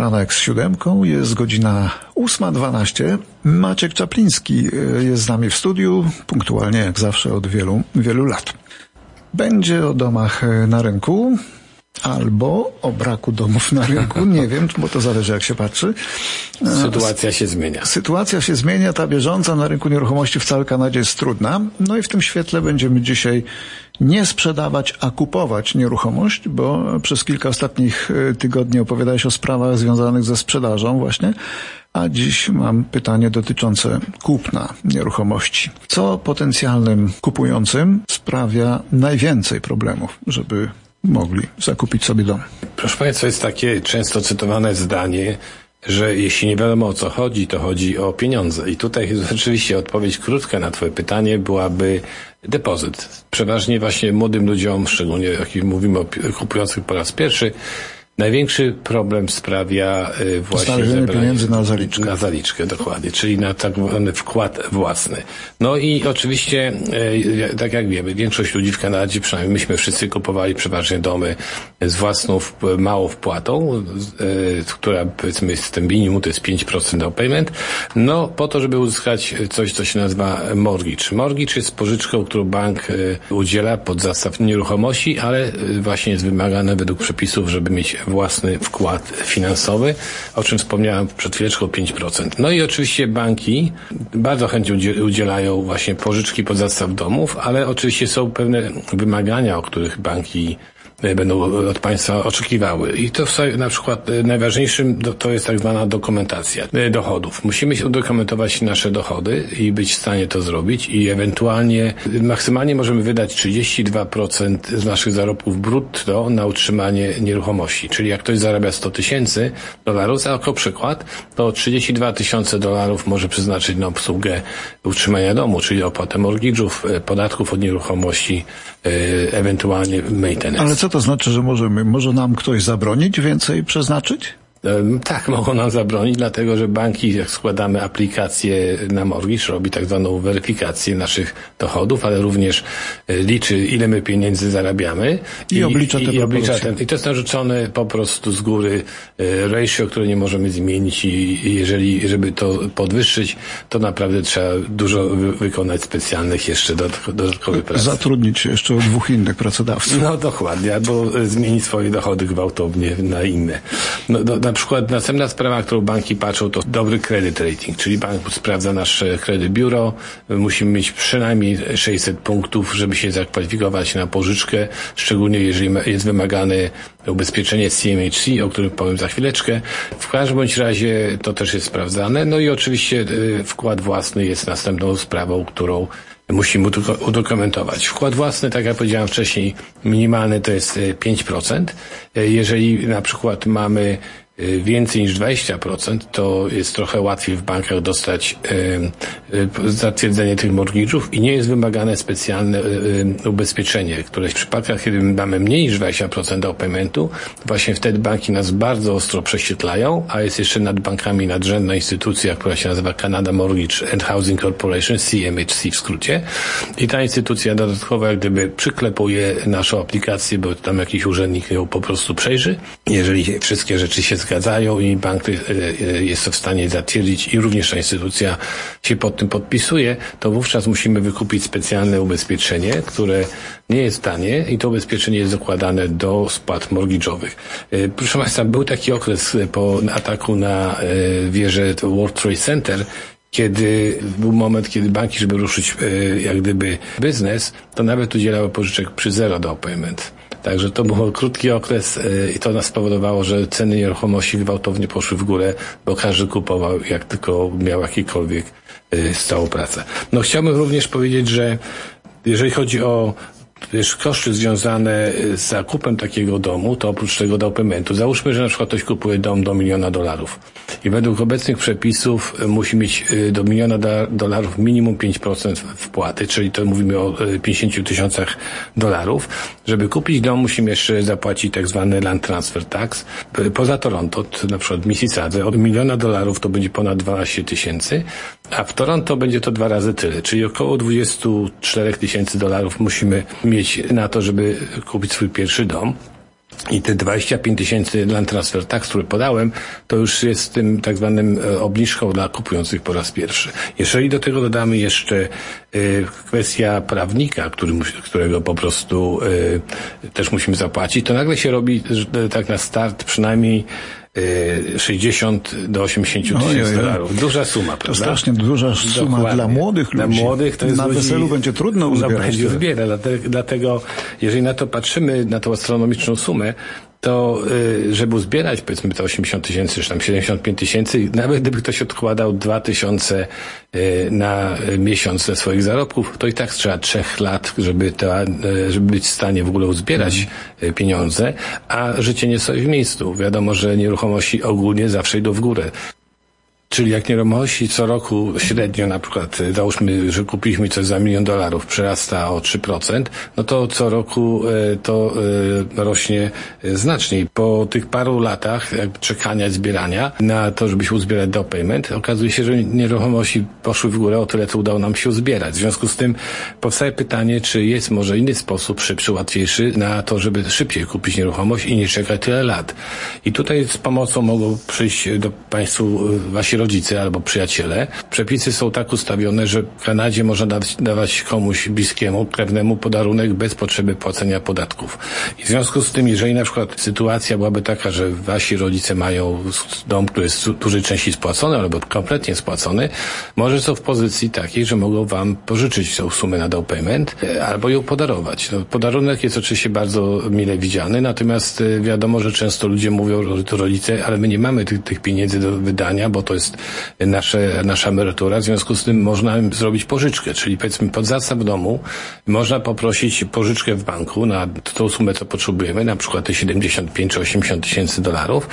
Poranek z siódemką, jest godzina 8.12. Maciek Czapliński e, jest z nami w studiu, punktualnie jak zawsze od wielu, wielu lat. Będzie o domach e, na rynku, albo o braku domów na rynku, nie wiem, bo to zależy jak się patrzy. Sytuacja się zmienia. Sytuacja się zmienia, ta bieżąca na rynku nieruchomości w całej Kanadzie jest trudna. No i w tym świetle będziemy dzisiaj nie sprzedawać, a kupować nieruchomość, bo przez kilka ostatnich e, tygodni opowiadałeś o sprawach związanych ze sprzedażą właśnie. A dziś mam pytanie dotyczące kupna nieruchomości. Co potencjalnym kupującym sprawia najwięcej problemów, żeby mogli zakupić sobie dom? Proszę Państwa, jest takie często cytowane zdanie, że jeśli nie wiadomo o co chodzi, to chodzi o pieniądze. I tutaj rzeczywiście odpowiedź krótka na Twoje pytanie byłaby depozyt. Przeważnie właśnie młodym ludziom, szczególnie jak mówimy o kupujących po raz pierwszy, Największy problem sprawia y, właśnie Znalezienie pieniędzy na zaliczkę. Na zaliczkę, dokładnie, czyli na tak zwany wkład własny. No i oczywiście, y, tak jak wiemy, większość ludzi w Kanadzie, przynajmniej myśmy wszyscy kupowali przeważnie domy z własną małą wpłatą, y, która powiedzmy jest ten minimum, to jest 5% down payment, no po to, żeby uzyskać coś, co się nazywa mortgage. Mortgage jest pożyczką, którą bank udziela pod zastaw nieruchomości, ale właśnie jest wymagane według przepisów, żeby mieć własny wkład finansowy, o czym wspomniałem przed chwileczką 5%. No i oczywiście banki bardzo chętnie udzielają właśnie pożyczki pod zastaw domów, ale oczywiście są pewne wymagania, o których banki będą od państwa oczekiwały. I to na przykład e, najważniejszym to jest tak zwana dokumentacja e, dochodów. Musimy udokumentować nasze dochody i być w stanie to zrobić i ewentualnie maksymalnie możemy wydać 32% z naszych zarobków brutto na utrzymanie nieruchomości. Czyli jak ktoś zarabia 100 tysięcy dolarów, za jako przykład, to 32 tysiące dolarów może przeznaczyć na obsługę utrzymania domu, czyli opłatę mortgage'ów, podatków od nieruchomości, ewentualnie maintenance. Ale co to znaczy, że możemy, może nam ktoś zabronić więcej przeznaczyć? Tak, mogą nam zabronić, dlatego że banki, jak składamy aplikację na mortgage, robi tak zwaną weryfikację naszych dochodów, ale również e, liczy, ile my pieniędzy zarabiamy. I, i oblicza te i, i oblicza ten, I to jest narzucone po prostu z góry e, ratio, które nie możemy zmienić i jeżeli, żeby to podwyższyć, to naprawdę trzeba dużo wykonać specjalnych jeszcze dodatkowych prac. Zatrudnić jeszcze dwóch innych pracodawców. No dokładnie, albo zmienić swoje dochody gwałtownie na inne. No, do, na przykład następna sprawa, którą banki patrzą, to dobry kredyt rating, czyli bank sprawdza nasze kredyt biuro. Musimy mieć przynajmniej 600 punktów, żeby się zakwalifikować na pożyczkę, szczególnie jeżeli jest wymagane ubezpieczenie CMHC, o którym powiem za chwileczkę. W każdym bądź razie to też jest sprawdzane. No i oczywiście y, wkład własny jest następną sprawą, którą musimy udokumentować. Wkład własny, tak jak powiedziałem wcześniej, minimalny to jest 5%. Y, jeżeli na przykład mamy więcej niż 20%, to jest trochę łatwiej w bankach dostać y, y, zatwierdzenie tych mortgage'ów i nie jest wymagane specjalne ubezpieczenie, które w przypadkach, kiedy mamy mniej niż 20% do paymentu, właśnie wtedy banki nas bardzo ostro prześwietlają, a jest jeszcze nad bankami nadrzędna instytucja, która się nazywa Canada Mortgage and Housing Corporation, CMHC w skrócie. I ta instytucja dodatkowo jak gdyby przyklepuje naszą aplikację, bo tam jakiś urzędnik ją po prostu przejrzy. Jeżeli wszystkie rzeczy się zgadzają, zgadzają i bank y, y, jest w stanie zatwierdzić i również ta instytucja się pod tym podpisuje, to wówczas musimy wykupić specjalne ubezpieczenie, które nie jest tanie i to ubezpieczenie jest dokładane do spłat mortgage'owych. Y, proszę Państwa, był taki okres po ataku na wieżę World Trade Center, kiedy był moment, kiedy banki, żeby ruszyć jak gdyby biznes, to nawet udzielały pożyczek przy zero down payment. Także to był krótki okres e, i to nas spowodowało, że ceny nieruchomości gwałtownie poszły w górę, bo każdy kupował jak tylko miał jakikolwiek e, stałą pracę. No chciałbym również powiedzieć, że jeżeli chodzi o wiesz, koszty związane z zakupem takiego domu, to oprócz tego down paymentu, załóżmy, że na przykład ktoś kupuje dom do miliona dolarów i według obecnych przepisów e, musi mieć e, do miliona dolarów minimum 5% wpłaty, czyli to mówimy o 50 e, tysiącach dolarów. Żeby kupić dom, musimy jeszcze zapłacić tak zwany land transfer tax. Poza Toronto, na przykład Mississauga, od miliona dolarów to będzie ponad 12 tysięcy, a w Toronto będzie to dwa razy tyle, czyli około 24 tysięcy dolarów musimy mieć na to, żeby kupić swój pierwszy dom. I te 25 tysięcy land transfer tax, które podałem, to już jest tym tak zwanym e, obniżką dla kupujących po raz pierwszy. Jeżeli do tego dodamy jeszcze y, kwestia prawnika, który, którego po prostu y, też musimy zapłacić, to nagle się robi tak na start przynajmniej 60 do 80 tysięcy dolarów. Duża suma, prawda? To strasznie duża suma Dokładnie. dla młodych ludzi. Dla młodych to jest Na ludzi, weselu będzie trudno no, uzbierać. No, będzie zbiera, dlatego, dlatego jeżeli na to patrzymy, na tą astronomiczną sumę, to y, żeby uzbierać powiedzmy te 80 tysięcy, czy tam 75 tysięcy, nawet gdyby ktoś odkładał 2 tysiące y, na miesiąc ze swoich zarobków, to i tak trzeba trzech lat, żeby, to, y, żeby być w stanie w ogóle uzbierać pieniądze, a życie nie stoi w miejscu. Wiadomo, że nieruchomości ogólnie zawsze idą w górę. Czyli jak nieruchomości co roku średnio na przykład, y, załóżmy, że kupiliśmy coś za milion dolarów, przerasta o 3%, no to co roku y, to y, rośnie znacznie. Po tych paru latach czekania i zbierania na to, żeby się uzbierać do payment, okazuje się, że nieruchomości poszły w górę o tyle, co udało nam się uzbierać. W związku z tym powstaje pytanie, czy jest może inny sposób, szybszy, łatwiejszy na to, żeby szybciej kupić nieruchomość i nie czekać tyle lat. I tutaj z pomocą mogą przyjść do Państwu Wasi rodzice albo przyjaciele. Przepisy są tak ustawione, że w Kanadzie można dawać, dawać komuś bliskiemu, krewnemu podarunek bez potrzeby płacenia podatków. I w związku z tym, jeżeli na przykład sytuacja byłaby taka, że wasi rodzice mają dom, który jest w dużej części spłacony albo kompletnie spłacony, może są w pozycji takiej, że mogą wam pożyczyć tą sumę na down payment e, albo ją podarować. No, podarunek jest oczywiście bardzo mile widziany, natomiast e, wiadomo, że często ludzie mówią, to rodzice, ale my nie mamy tych, tych pieniędzy do wydania, bo to jest jest nasze, nasza emerytura, w związku z tym można zrobić pożyczkę, czyli powiedzmy pod zastaw domu można poprosić pożyczkę w banku na tą sumę, co potrzebujemy, na przykład te 75 czy 80 tysięcy dolarów.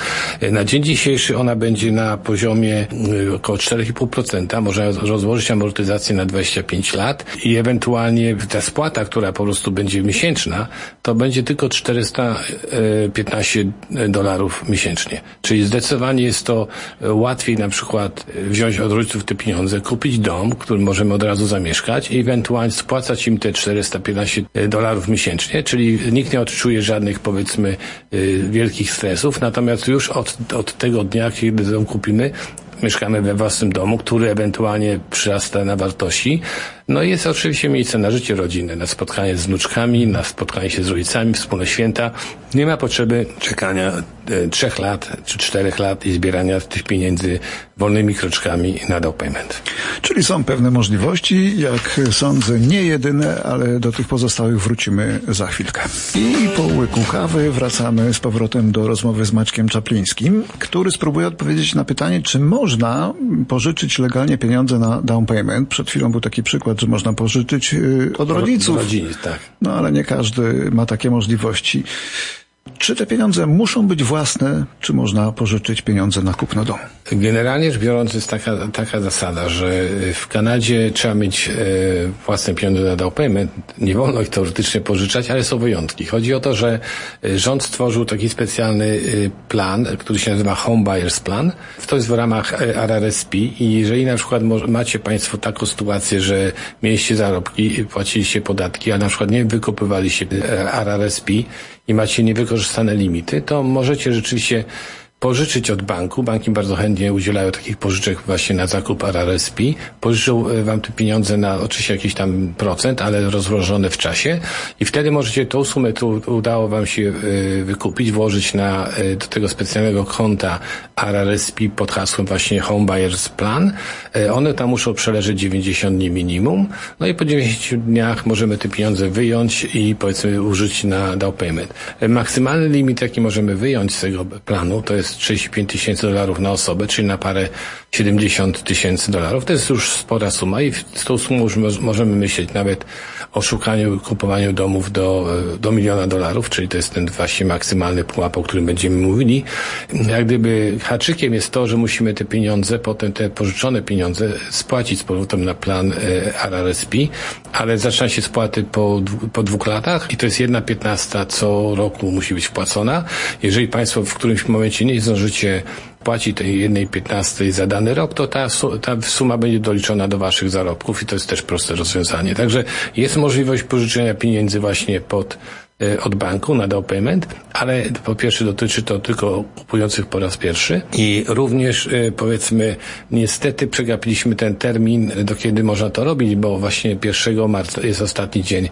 Na dzień dzisiejszy ona będzie na poziomie y, około 4,5%, można rozłożyć amortyzację na 25 lat i ewentualnie ta spłata, która po prostu będzie miesięczna, to będzie tylko 415 dolarów miesięcznie. Czyli zdecydowanie jest to łatwiej na przykład przykład wziąć od rodziców te pieniądze, kupić dom, który możemy od razu zamieszkać i ewentualnie spłacać im te 415 dolarów miesięcznie, czyli nikt nie odczuje żadnych powiedzmy y, wielkich stresów, natomiast już od, od tego dnia, kiedy dom kupimy, mieszkamy we własnym domu, który ewentualnie przyrasta na wartości. No i jest oczywiście miejsce na życie rodzinne, na spotkanie z wnuczkami, na spotkanie się z rodzicami, wspólne święta. Nie ma potrzeby czekania trzech lat czy czterech lat i zbierania tych pieniędzy wolnymi kroczkami na down payment. Czyli są pewne możliwości, jak sądzę, nie jedyne, ale do tych pozostałych wrócimy za chwilkę. I po łyku kawy wracamy z powrotem do rozmowy z Maćkiem Czaplińskim, który spróbuje odpowiedzieć na pytanie, czy można pożyczyć legalnie pieniądze na down payment. Przed chwilą był taki przykład, że można pożyczyć y, od rodziców. Od rodziców, tak. No ale nie każdy ma takie możliwości. Czy te pieniądze muszą być własne, czy można pożyczyć pieniądze na kupno domu? Generalnie rzecz biorąc jest taka, taka zasada, że w Kanadzie trzeba mieć e, własne pieniądze na down payment. Nie wolno ich teoretycznie pożyczać, ale są wyjątki. Chodzi o to, że e, rząd stworzył taki specjalny plan, który się nazywa Home Buyers Plan. To jest w ramach RRSP i jeżeli na przykład macie Państwo taką sytuację, że mieliście zarobki, płaciliście podatki, a na przykład nie wykopywaliście RRSP i macie niewykorzystane limity, to możecie rzeczywiście pożyczyć od banku. Banki bardzo chętnie udzielają takich pożyczek właśnie na zakup RRSP. Pożyczą e, wam te pieniądze na oczywiście jakiś tam procent, ale rozłożone w czasie i wtedy możecie tą sumę, którą udało wam się e, wykupić, włożyć na, e, do tego specjalnego konta RRSP pod hasłem właśnie Home Buyers Plan. One tam muszą przeleżeć 90 dni minimum. No i po 90 dniach możemy te pieniądze wyjąć i powiedzmy użyć na down payment. Maksymalny limit, jaki możemy wyjąć z tego planu, to jest jest 35 tysięcy dolarów na osobę, czyli na parę 70 tysięcy dolarów. To jest już spora suma i z tą sumą już możemy myśleć nawet o szukaniu, kupowaniu domów do, do miliona dolarów, czyli to jest ten właśnie maksymalny pułap, o którym będziemy mówili. Jak gdyby haczykiem jest to, że musimy te pieniądze, potem te pożyczone pieniądze spłacić z powrotem na plan e, RRSP, ale zaczyna się spłaty po, po dwóch latach i to jest jedna piętnasta co roku musi być wpłacona. Jeżeli Państwo w którymś momencie nie zdążycie płaci tej jednej piętnastej za dany rok, to ta, ta suma będzie doliczona do waszych zarobków i to jest też proste rozwiązanie. Także jest możliwość pożyczenia pieniędzy właśnie pod od banku na down payment, ale po pierwsze dotyczy to tylko kupujących po raz pierwszy i również e, powiedzmy niestety przegapiliśmy ten termin, do kiedy można to robić, bo właśnie 1 marca jest ostatni dzień,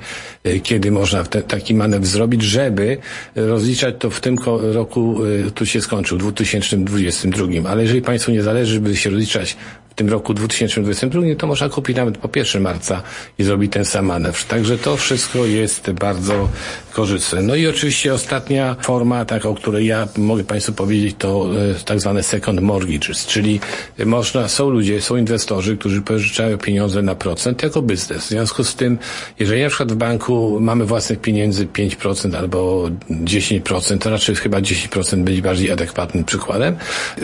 kiedy można te, taki manewr zrobić, żeby rozliczać to w tym roku, tu się skończył, 2022. Ale jeżeli Państwu nie zależy, by się rozliczać tym roku 2022, to można kupić nawet po 1 marca i zrobić ten sam manewr. Także to wszystko jest bardzo korzystne. No i oczywiście ostatnia forma, taka, o której ja mogę Państwu powiedzieć, to e, tak zwane second mortgages, czyli można, są ludzie, są inwestorzy, którzy pożyczają pieniądze na procent jako biznes. W związku z tym, jeżeli na przykład w banku mamy własnych pieniędzy 5% albo 10%, to raczej chyba 10% być bardziej adekwatnym przykładem.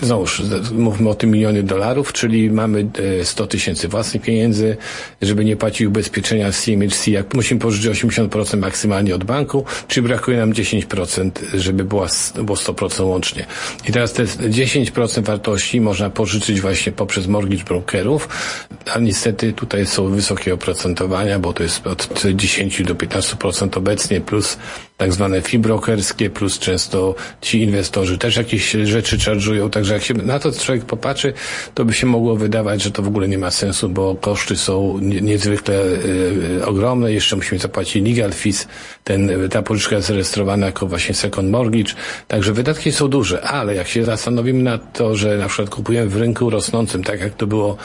Znowuż, mówmy o tym milionie dolarów, czyli mamy 100 e, tysięcy własnych pieniędzy, żeby nie płacić ubezpieczenia CMHC, jak musimy pożyczyć 80% maksymalnie od banku, czy brakuje nam 10%, żeby była, było 100% łącznie. I teraz te 10% wartości można pożyczyć właśnie poprzez mortgage brokerów, a niestety tutaj są wysokie oprocentowania, bo to jest od 10 do 15% obecnie, plus tak zwane fee brokerskie, plus często ci inwestorzy też jakieś rzeczy charge'ują, także jak się na to człowiek popatrzy, to by się mogło wydawać, że to w ogóle nie ma sensu, bo koszty są niezwykle y, ogromne, jeszcze musimy zapłacić legal fees, ten, ta pożyczka jest zarejestrowana jako właśnie second mortgage, także wydatki są duże, ale jak się zastanowimy nad to, że na przykład kupujemy w rynku rosnącym, tak jak to było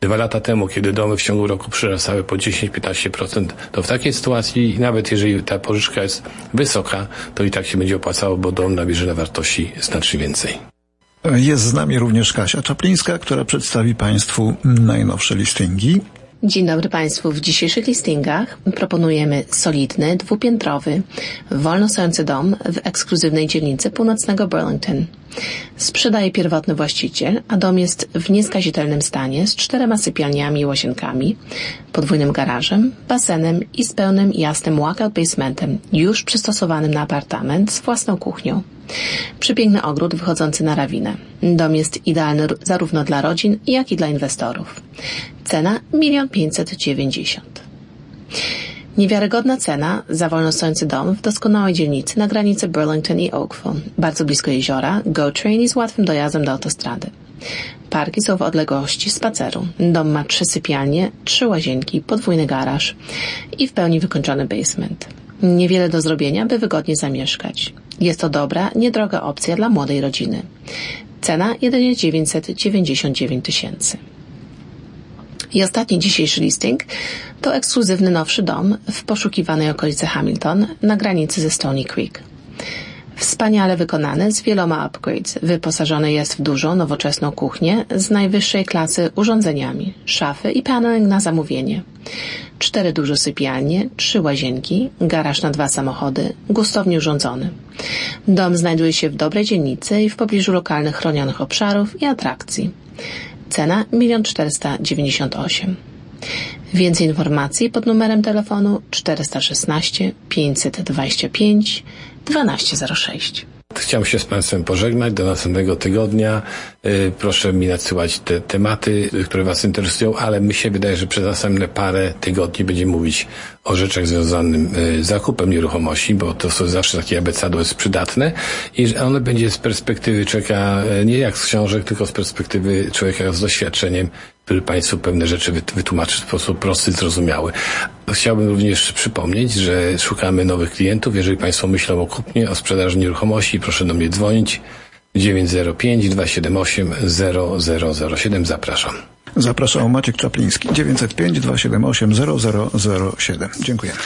Dwa lata temu, kiedy domy w ciągu roku przyrastały po 10-15%, to w takiej sytuacji, nawet jeżeli ta pożyczka jest wysoka, to i tak się będzie opłacało, bo dom nabierze na wartości znacznie więcej. Jest z nami również Kasia Czaplińska, która przedstawi Państwu najnowsze listingi. Dzień dobry Państwu. W dzisiejszych listingach proponujemy solidny, dwupiętrowy, wolno stojący dom w ekskluzywnej dzielnicy północnego Burlington. Sprzedaje pierwotny właściciel, a dom jest w nieskazitelnym stanie z czterema sypialniami i łazienkami, podwójnym garażem, basenem i z pełnym jasnym walkout basementem, już przystosowanym na apartament z własną kuchnią. Przepiękny ogród wychodzący na rawinę. Dom jest idealny zarówno dla rodzin, jak i dla inwestorów. Cena 1 590 Niewiarygodna cena za wolno stojący dom w doskonałej dzielnicy na granicy Burlington i Oakville, bardzo blisko jeziora, GO Train i z łatwym dojazdem do autostrady. Parki są w odległości spaceru. Dom ma trzy sypialnie, trzy łazienki, podwójny garaż i w pełni wykończony basement. Niewiele do zrobienia, by wygodnie zamieszkać. Jest to dobra, niedroga opcja dla młodej rodziny. Cena jedynie 999 tysięcy. I ostatni dzisiejszy listing to ekskluzywny nowszy dom w poszukiwanej okolicy Hamilton na granicy ze Stony Creek. Wspaniale wykonany, z wieloma upgrades. Wyposażony jest w dużą, nowoczesną kuchnię z najwyższej klasy urządzeniami, szafy i paneling na zamówienie. Cztery duże sypialnie, trzy łazienki, garaż na dwa samochody, gustownie urządzony. Dom znajduje się w dobrej dzielnicy i w pobliżu lokalnych chronionych obszarów i atrakcji. Cena 1 498 Więcej informacji pod numerem telefonu 416 525 1206. Chciałem się z Państwem pożegnać do następnego tygodnia. Y, proszę mi nadsyłać te tematy, które Was interesują, ale mi się wydaje, że przez następne parę tygodni będziemy mówić o rzeczach związanych y, z zakupem nieruchomości, bo to są zawsze takie abecadło jest przydatne i one będzie z perspektywy człowieka, y, nie jak z książek, tylko z perspektywy człowieka z doświadczeniem, który Państwu pewne rzeczy wytłumaczy w sposób prosty, zrozumiały. Chciałbym również przypomnieć, że szukamy nowych klientów. Jeżeli Państwo myślą o kupnie, o sprzedaży nieruchomości, proszę do mnie dzwonić. 905 278 0007. Zapraszam. Zapraszam Maciek Czapliński. 905 278 0007. Dziękujemy.